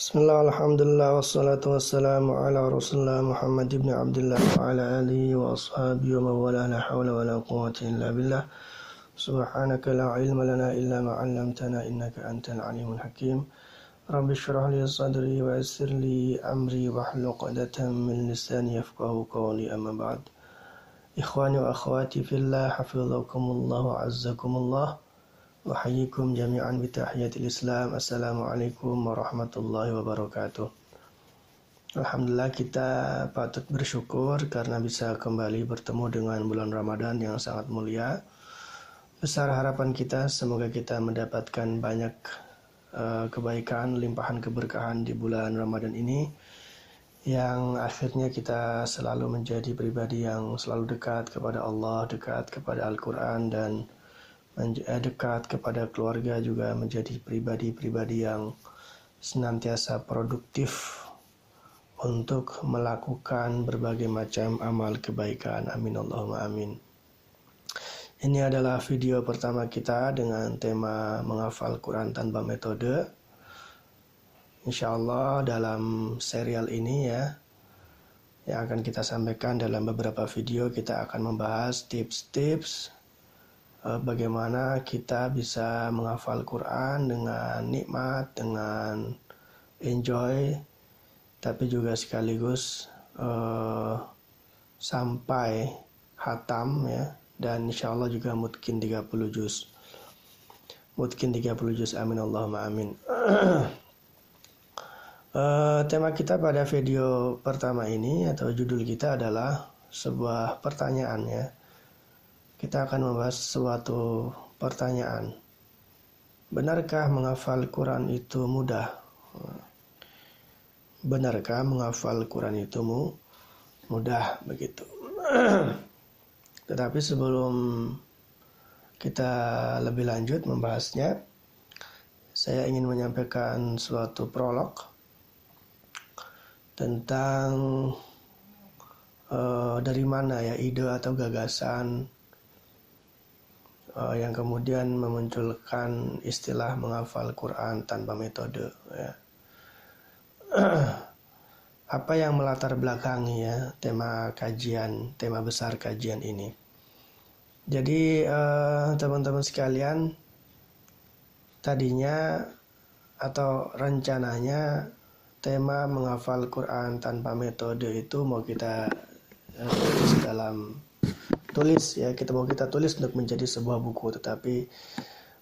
بسم الله والحمد لله والصلاة والسلام على رسول الله محمد بن عبد الله وعلى آله وأصحابه ومن والاه لا حول ولا قوة إلا بالله. سبحانك لا علم لنا إلا ما علمتنا إنك أنت العليم الحكيم. رب اشرح لي صدري ويسر لي أمري واحلل عقدة من لساني يفقه قولي أما بعد. إخواني وأخواتي في الله حفظكم الله وعزكم الله. Wahayyikum jami'an bitahiyatil Islam. Assalamualaikum warahmatullahi wabarakatuh. Alhamdulillah kita patut bersyukur karena bisa kembali bertemu dengan bulan Ramadan yang sangat mulia. Besar harapan kita semoga kita mendapatkan banyak uh, kebaikan, limpahan keberkahan di bulan Ramadan ini yang akhirnya kita selalu menjadi pribadi yang selalu dekat kepada Allah, dekat kepada Al-Quran dan dekat kepada keluarga juga menjadi pribadi-pribadi yang senantiasa produktif untuk melakukan berbagai macam amal kebaikan. Amin Allahumma amin. Ini adalah video pertama kita dengan tema menghafal Quran tanpa metode. Insya Allah dalam serial ini ya yang akan kita sampaikan dalam beberapa video kita akan membahas tips-tips Eh, bagaimana kita bisa menghafal Quran dengan nikmat, dengan enjoy, tapi juga sekaligus uh, sampai hatam ya. Dan insya Allah juga mungkin 30 juz. Mungkin 30 juz amin Allahumma amin. Uh, tema kita pada video pertama ini atau judul kita adalah sebuah pertanyaan ya kita akan membahas suatu pertanyaan. Benarkah menghafal Quran itu mudah? Benarkah menghafal Quran itu mudah begitu? Tetapi sebelum kita lebih lanjut membahasnya, saya ingin menyampaikan suatu prolog tentang uh, dari mana ya ide atau gagasan uh, yang kemudian memunculkan istilah menghafal Quran tanpa metode ya. apa yang melatar belakangi ya tema kajian tema besar kajian ini jadi uh, teman-teman sekalian tadinya atau rencananya tema menghafal Quran tanpa metode itu mau kita uh, dalam tulis ya kita mau kita tulis untuk menjadi sebuah buku. Tetapi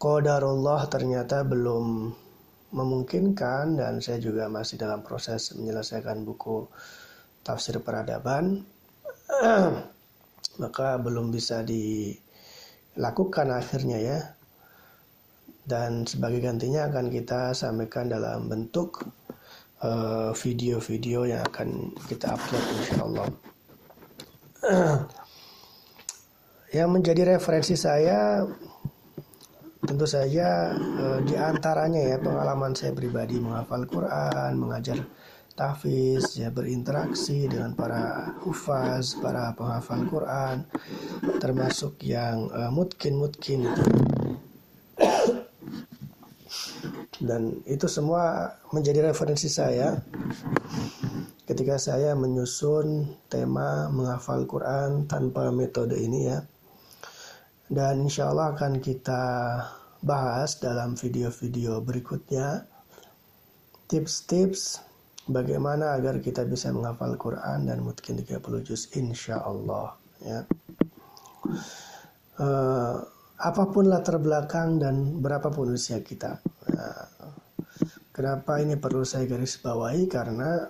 qadarullah ternyata belum memungkinkan dan saya juga masih dalam proses menyelesaikan buku tafsir peradaban. Maka belum bisa dilakukan akhirnya ya. Dan sebagai gantinya akan kita sampaikan dalam bentuk eh, video-video uh, yang akan kita upload insya Allah Yang menjadi referensi saya tentu saja e, di antaranya ya pengalaman saya pribadi menghafal Quran, mengajar tahfiz, ya berinteraksi dengan para hufaz, para penghafal Quran, termasuk yang e, mutkin mutkin itu. Dan itu semua menjadi referensi saya ketika saya menyusun tema menghafal Quran tanpa metode ini ya dan insya Allah akan kita bahas dalam video-video berikutnya tips-tips bagaimana agar kita bisa menghafal Quran dan mungkin 30 juz insya Allah ya. Uh, apa pun latar belakang dan berapapun usia kita. Nah, kenapa ini perlu saya garis bawahi karena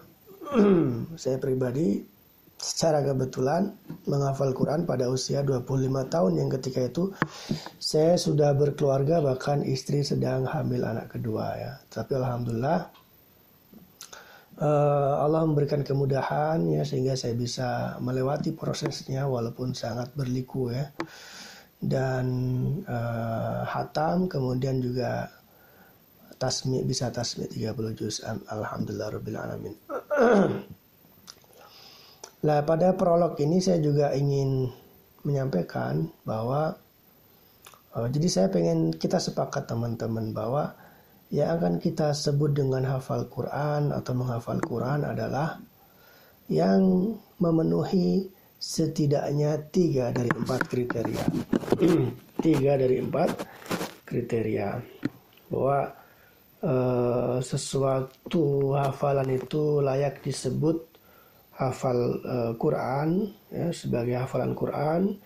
saya pribadi secara kebetulan menghafal Quran pada usia 25 tahun yang ketika itu saya sudah berkeluarga bahkan istri sedang hamil anak kedua ya. Tapi alhamdulillah uh, Allah memberikan kemudahan ya sehingga saya bisa melewati prosesnya walaupun sangat berliku ya. Dan uh, hatam kemudian juga tasmi bisa tasmi 30 juz alhamdulillah rabbil alamin. Nah, pada prolog ini saya juga ingin menyampaikan bahwa uh, jadi saya pengen kita sepakat teman-teman bahwa yang akan kita sebut dengan hafal Quran atau menghafal Quran adalah yang memenuhi setidaknya tiga dari empat kriteria. tiga dari empat kriteria bahwa uh, sesuatu hafalan itu layak disebut hafal uh, Quran ya, sebagai hafalan Quran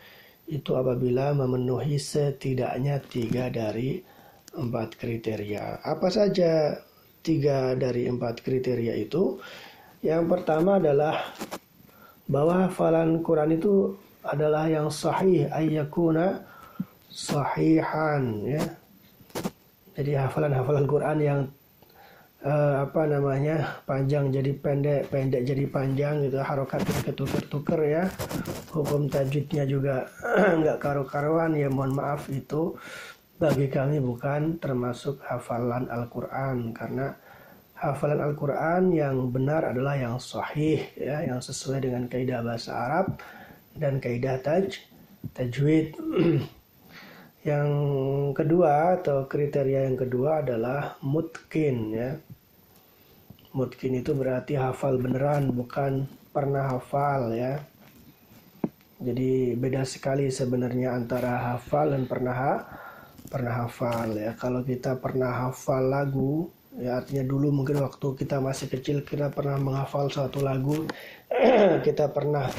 itu apabila memenuhi setidaknya tiga dari empat kriteria. Apa saja tiga dari empat kriteria itu? Yang pertama adalah bahwa hafalan Quran itu adalah yang sahih ayyakuna sahihan ya. Jadi hafalan-hafalan Quran yang uh, apa namanya panjang jadi pendek pendek jadi panjang gitu harokatnya ketuker-tuker ya. Hukum tajwidnya juga nggak karu-karuan ya mohon maaf itu. Bagi kami bukan termasuk hafalan Al-Quran karena hafalan Al-Quran yang benar adalah yang sahih ya yang sesuai dengan kaidah bahasa Arab dan kaidah taj tajwid. Yang kedua atau kriteria yang kedua adalah mutkin ya. Mutkin itu berarti hafal beneran bukan pernah hafal ya. Jadi beda sekali sebenarnya antara hafal dan pernah pernah hafal ya. Kalau kita pernah hafal lagu ya artinya dulu mungkin waktu kita masih kecil kita pernah menghafal suatu lagu kita pernah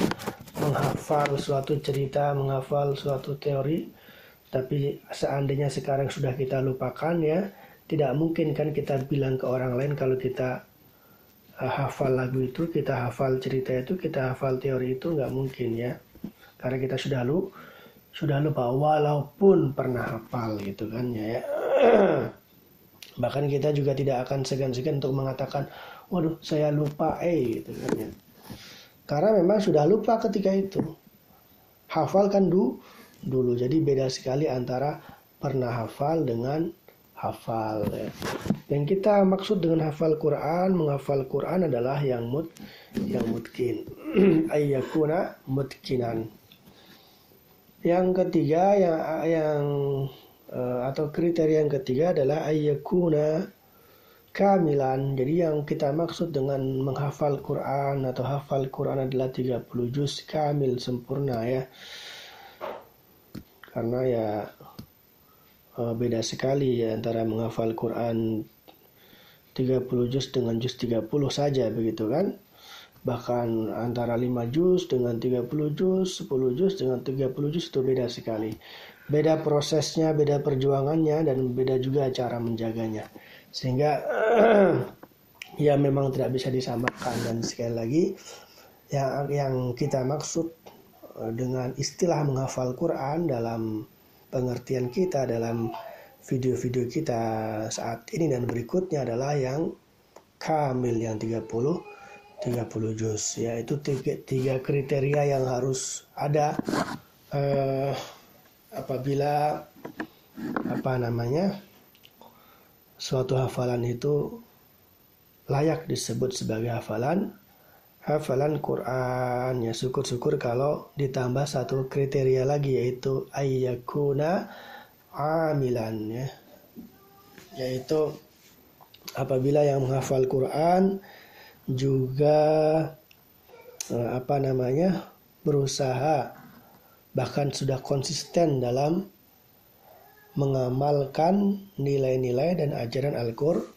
menghafal suatu cerita menghafal suatu teori tapi seandainya sekarang sudah kita lupakan ya, tidak mungkin kan kita bilang ke orang lain kalau kita hafal lagu itu, kita hafal cerita itu, kita hafal teori itu nggak mungkin ya. Karena kita sudah lu sudah lupa walaupun pernah hafal gitu kan ya. Bahkan kita juga tidak akan segan-segan untuk mengatakan, waduh saya lupa eh gitu kan ya. Karena memang sudah lupa ketika itu. Hafal kan du, dulu. Jadi beda sekali antara pernah hafal dengan hafal. Ya. Yang kita maksud dengan hafal Quran, menghafal Quran adalah yang mut, yang mutkin. Ayyakuna mutkinan. Yang ketiga yang yang uh, atau kriteria yang ketiga adalah ayyakuna kamilan. Jadi yang kita maksud dengan menghafal Quran atau hafal Quran adalah 30 juz kamil sempurna ya karena ya uh, beda sekali ya antara menghafal Quran 30 juz dengan juz 30 saja begitu kan? Bahkan antara 5 juz dengan 30 juz 10 juz dengan 30 juz itu beda sekali. Beda prosesnya beda perjuangannya dan beda juga cara menjaganya. Sehingga ya memang tidak bisa disamakan. Dan sekali lagi yang yang kita maksud Eh, dengan istilah menghafal Quran dalam pengertian kita dalam video-video kita saat ini dan berikutnya adalah yang kamil yang 30 30 juz yaitu tiga, tiga kriteria yang harus ada eh, apabila apa namanya suatu hafalan itu layak disebut sebagai hafalan hafalan Quran. Ya syukur-syukur kalau ditambah satu kriteria lagi yaitu ayyakuna amilan ya. Yaitu apabila yang menghafal Quran juga eh, apa namanya berusaha bahkan sudah konsisten dalam mengamalkan nilai-nilai dan ajaran Al-Qur'an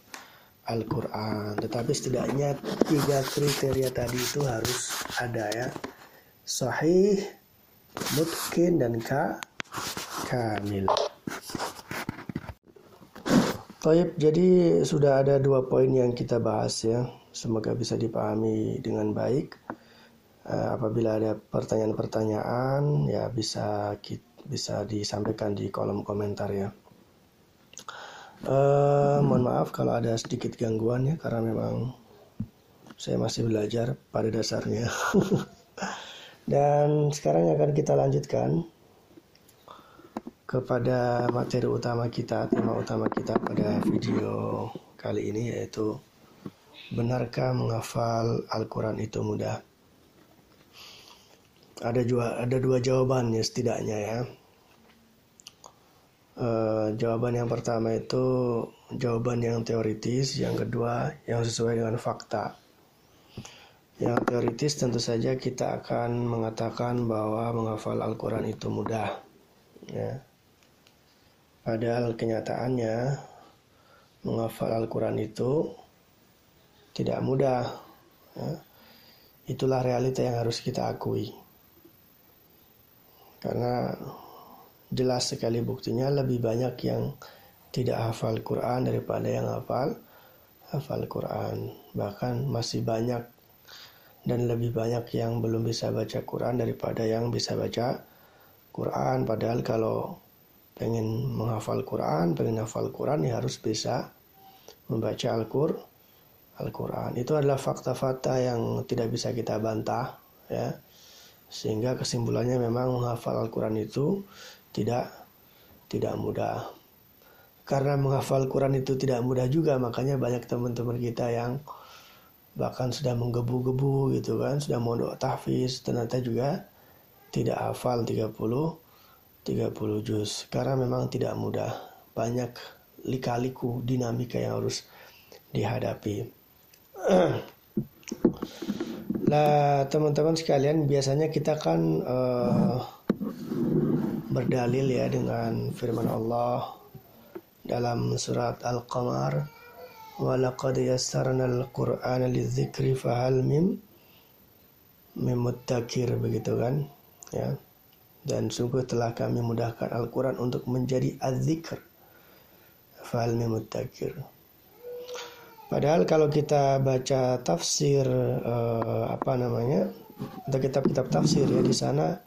Al-Quran. Tetapi setidaknya tiga kriteria tadi itu harus ada ya. Sahih, mutkin, dan ka, kamil. Taib, jadi sudah ada dua poin yang kita bahas ya. Semoga bisa dipahami dengan baik. Uh, apabila ada pertanyaan-pertanyaan ya bisa bisa disampaikan di kolom komentar ya. Uh, mohon maaf kalau ada sedikit gangguan ya karena memang saya masih belajar pada dasarnya. Dan sekarang akan kita lanjutkan kepada materi utama kita, tema utama kita pada video kali ini yaitu benarkah menghafal Al-Quran itu mudah? Ada dua ada dua jawaban ya setidaknya ya. Uh, jawaban yang pertama itu jawaban yang teoritis, yang kedua yang sesuai dengan fakta. Yang teoritis tentu saja kita akan mengatakan bahwa menghafal Al-Quran itu mudah. Ya. Padahal kenyataannya menghafal Al-Quran itu tidak mudah. Ya. Itulah realita yang harus kita akui. Karena jelas sekali buktinya lebih banyak yang tidak hafal Quran daripada yang hafal hafal Quran. Bahkan masih banyak dan lebih banyak yang belum bisa baca Quran daripada yang bisa baca Quran. Padahal kalau pengen menghafal Quran, pengen hafal Quran ya harus bisa membaca Al-Qur'an. Al-Quran itu adalah fakta-fakta yang tidak bisa kita bantah ya sehingga kesimpulannya memang menghafal Al-Quran itu tidak tidak mudah. Karena menghafal Quran itu tidak mudah juga, makanya banyak teman-teman kita yang bahkan sudah menggebu-gebu gitu kan, sudah mau doa tahfiz, ternyata juga tidak hafal 30 30 juz. Karena memang tidak mudah. Banyak lika-liku dinamika yang harus dihadapi. Nah, teman-teman sekalian, biasanya kita kan uh, berdalil ya dengan firman Allah dalam surat Al-Qamar, "Walaqad yassarna al-Qur'ana lidzikri fahal mim mimuddakir begitu kan? Ya. Dan sungguh telah kami mudahkan Al-Quran untuk menjadi az-zikr. Fahal mimuddakir. Padahal kalau kita baca tafsir uh, apa namanya atau kitab-kitab tafsir ya di sana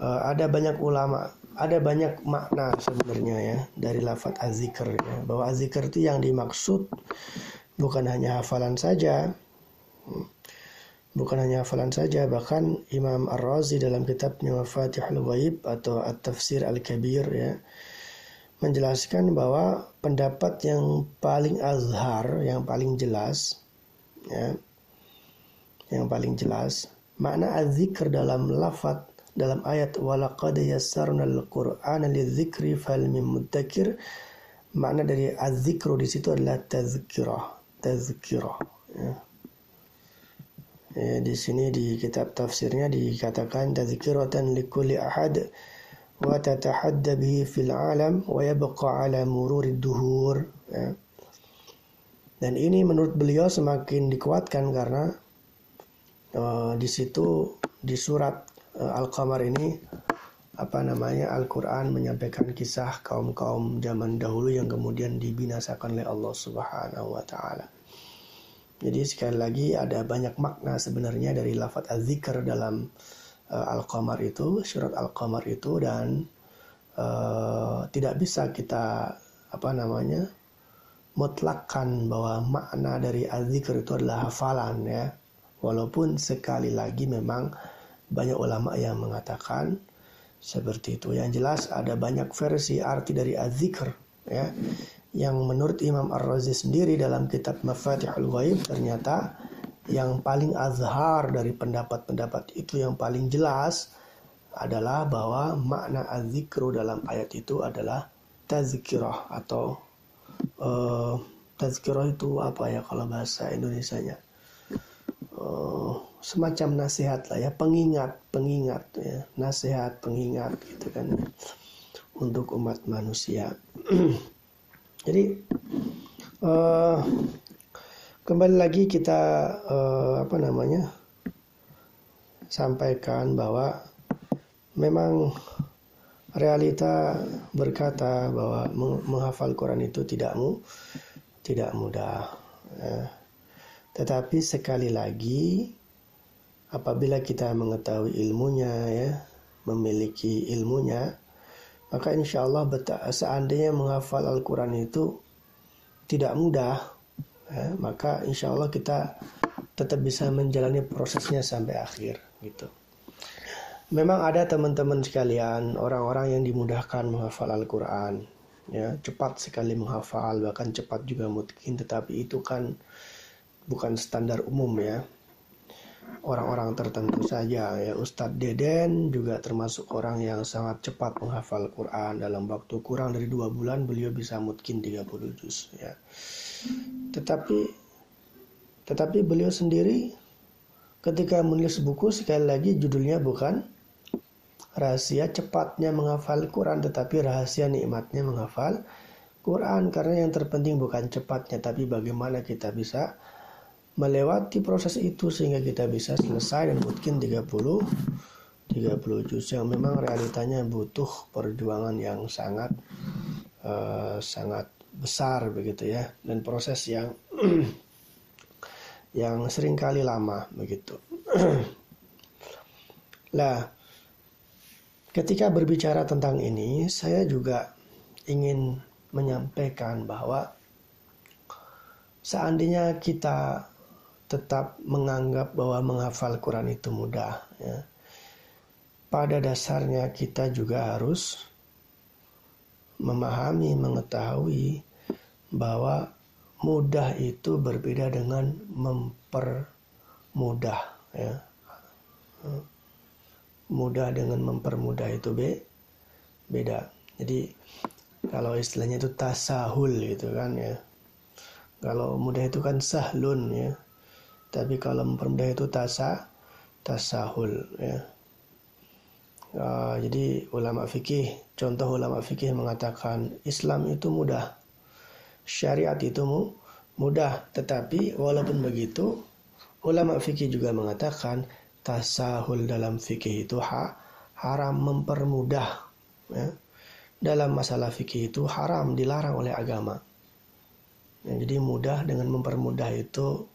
uh, ada banyak ulama, ada banyak makna sebenarnya ya dari lafadz azikr ya. Bahwa azikr itu yang dimaksud bukan hanya hafalan saja. Bukan hanya hafalan saja, bahkan Imam Ar-Razi dalam kitabnya Mafatihul Ghaib atau At-Tafsir Al-Kabir ya menjelaskan bahwa pendapat yang paling azhar, yang paling jelas, ya, yang paling jelas, makna azikr dalam lafat dalam ayat walaqad yassarnal qur'ana lidzikri fal mudzakir makna dari azzikru di situ adalah tazkirah tazkirah ya. ya. di sini di kitab tafsirnya dikatakan tazkiratan likulli ahad wa tatahadda bihi fil alam wa yabqa ala mururi duhur ya. dan ini menurut beliau semakin dikuatkan karena uh, di situ di surat Al-Qamar ini apa namanya Al-Qur'an menyampaikan kisah kaum-kaum zaman dahulu yang kemudian dibinasakan oleh Allah Subhanahu wa taala. Jadi sekali lagi ada banyak makna sebenarnya dari lafaz az-zikr dalam uh, Al-Qamar itu, surat Al-Qamar itu dan uh, tidak bisa kita apa namanya mutlakkan bahwa makna dari az-zikr itu adalah hafalan ya. Walaupun sekali lagi memang banyak ulama yang mengatakan seperti itu. Yang jelas ada banyak versi arti dari az-zikr ya. Yang menurut Imam Ar-Razi sendiri dalam kitab Mafatihul Ghaib ternyata yang paling azhar dari pendapat-pendapat itu yang paling jelas adalah bahwa makna azikru dalam ayat itu adalah tazkirah atau uh, tazkirah itu apa ya kalau bahasa Indonesia-nya uh, semacam nasihat lah ya pengingat pengingat ya nasihat pengingat gitu kan untuk umat manusia jadi uh, kembali lagi kita uh, apa namanya sampaikan bahwa memang realita berkata bahwa menghafal Quran itu tidak mu tidak mudah. Ya. Tetapi sekali lagi apabila kita mengetahui ilmunya ya, memiliki ilmunya, maka insya Allah seandainya menghafal Al-Quran itu tidak mudah, ya, maka insya Allah kita tetap bisa menjalani prosesnya sampai akhir gitu. Memang ada teman-teman sekalian orang-orang yang dimudahkan menghafal Al-Quran, ya cepat sekali menghafal bahkan cepat juga mungkin, tetapi itu kan bukan standar umum ya. orang-orang tertentu saja ya. Ustadz Deden juga termasuk orang yang sangat cepat menghafal Quran. Dalam waktu kurang dari dua bulan beliau bisa mungkin 30 juz ya. Tetapi tetapi beliau sendiri ketika menulis buku sekali lagi judulnya bukan rahasia cepatnya menghafal Quran tetapi rahasia nikmatnya menghafal Quran. Karena yang terpenting bukan cepatnya tapi bagaimana kita bisa melewati proses itu sehingga kita bisa selesai dan mungkin 30 30 juz yang memang realitanya butuh perjuangan yang sangat uh, sangat besar begitu ya dan proses yang yang sering kali lama begitu. lah ketika berbicara tentang ini saya juga ingin menyampaikan bahwa seandainya kita tetap menganggap bahwa menghafal Quran itu mudah. Ya. Pada dasarnya kita juga harus memahami, mengetahui bahwa mudah itu berbeda dengan mempermudah. Ya. Mudah dengan mempermudah itu be beda. Jadi kalau istilahnya itu tasahul gitu kan ya. Kalau mudah itu kan sahlun ya tapi kalau mempermudah itu tasa tasahul ya. Uh, jadi ulama fikih contoh ulama fikih mengatakan Islam itu mudah. Syariat itu mudah. Tetapi walaupun begitu ulama fikih juga mengatakan tasahul dalam fikih itu ha, haram mempermudah ya. dalam masalah fikih itu haram dilarang oleh agama. Ya, jadi mudah dengan mempermudah itu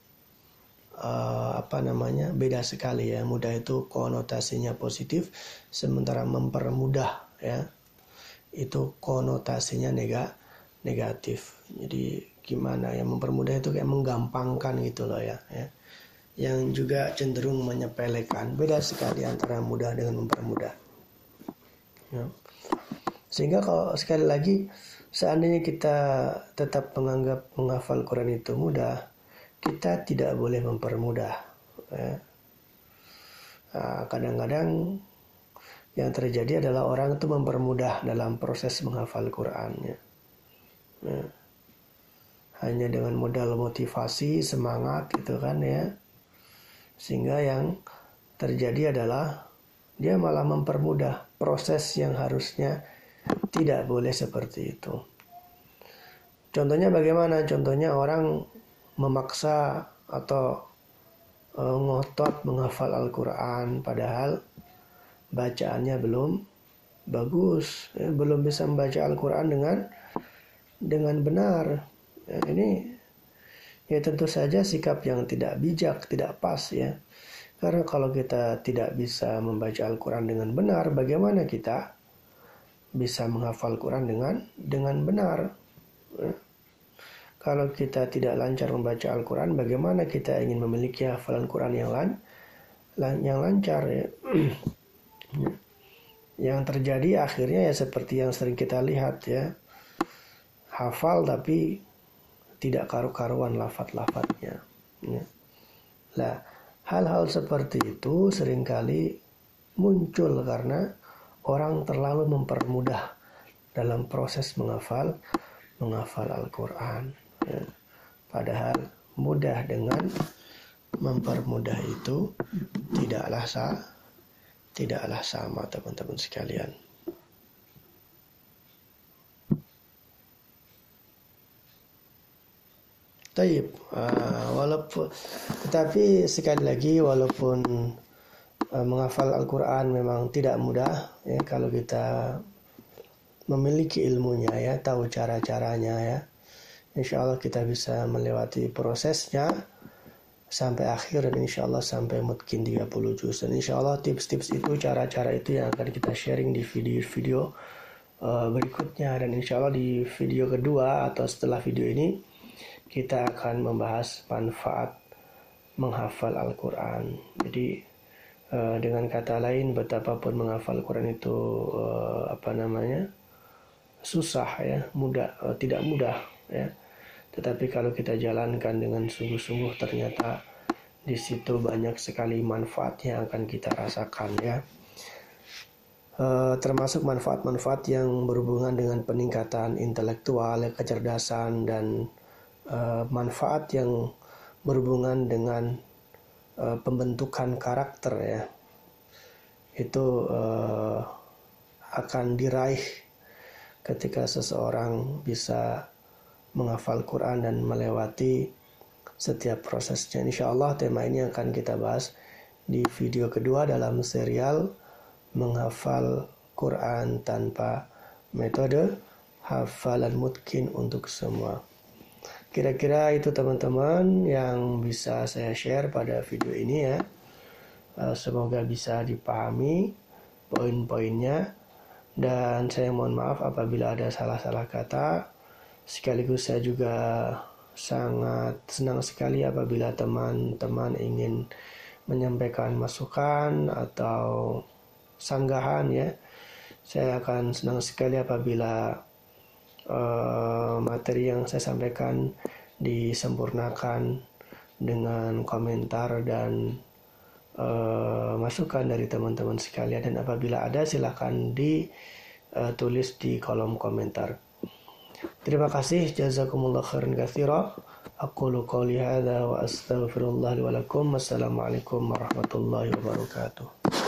uh, apa namanya beda sekali ya. Mudah itu konotasinya positif sementara mempermudah ya itu konotasinya nega negatif. Jadi gimana ya mempermudah itu kayak menggampangkan gitu loh ya, ya. Yang juga cenderung menyepelekan. Beda sekali antara mudah dengan mempermudah. Ya. sehingga kalau sekali lagi seandainya kita tetap menganggap menghafal Quran itu mudah kita tidak boleh mempermudah. Ya. Nah, kadang-kadang yang terjadi adalah orang itu mempermudah dalam proses menghafal Quran. Ya. Ya. Hanya dengan modal motivasi, semangat gitu kan ya. Sehingga yang terjadi adalah dia malah mempermudah proses yang harusnya tidak boleh seperti itu. Contohnya bagaimana? Contohnya orang memaksa atau uh, ngotot menghafal Al-Quran padahal bacaannya belum bagus. Ya, belum bisa membaca Al-Quran dengan dengan benar. Ya, ini ya tentu saja sikap yang tidak bijak tidak pas ya. Karena kalau kita tidak bisa membaca Al-Quran dengan benar bagaimana kita bisa menghafal Quran dengan dengan benar? Ya. Kalau kita tidak lancar membaca Al-Quran, bagaimana kita ingin memiliki hafalan Quran yang lan, yang lancar ya? yang terjadi akhirnya ya seperti yang sering kita lihat ya, hafal tapi tidak karu-karuan lafat-lafatnya. Ya. Nah, hal-hal seperti itu sering kali muncul karena orang terlalu mempermudah dalam proses menghafal menghafal Al-Quran. Ya. Padahal mudah dengan mempermudah itu tidaklah sa tidaklah sama teman-teman sekalian. Taib, uh, walaupun tetapi sekali lagi walaupun uh, menghafal Al-Quran memang tidak mudah ya kalau kita memiliki ilmunya ya tahu cara-caranya ya insya Allah kita bisa melewati prosesnya sampai akhir dan insya Allah sampai mungkin 30 juz. Dan insya Allah tips-tips itu cara-cara itu yang akan kita sharing di video-video uh, berikutnya. Dan insya Allah di video kedua atau setelah video ini kita akan membahas manfaat menghafal Al-Quran. Jadi uh, dengan kata lain betapapun menghafal Al-Quran itu uh, apa namanya susah ya mudah tidak mudah ya tetapi kalau kita jalankan dengan sungguh-sungguh ternyata di situ banyak sekali manfaat yang akan kita rasakan ya. Uh, termasuk manfaat-manfaat yang berhubungan dengan peningkatan intelektual, kecerdasan dan uh, manfaat yang berhubungan dengan uh, pembentukan karakter ya. Itu uh, akan diraih ketika seseorang bisa menghafal Quran dan melewati setiap prosesnya. Insya Allah tema ini akan kita bahas di video kedua dalam serial menghafal Quran tanpa metode hafalan mungkin untuk semua. Kira-kira itu teman-teman yang bisa saya share pada video ini ya. Eh, semoga bisa dipahami poin-poinnya dan saya mohon maaf apabila ada salah-salah kata. Sekaligus saya juga sangat senang sekali apabila teman-teman ingin menyampaikan masukan atau sanggahan ya. Saya akan senang sekali apabila uh, materi yang saya sampaikan disempurnakan dengan komentar dan uh, masukan dari teman-teman sekalian dan apabila ada silahkan ditulis uh, di kolom komentar. Terima kasih jazakumullah khairan katsira. Aqulu qawli hadza wa astaghfirullah li wa warahmatullahi wabarakatuh.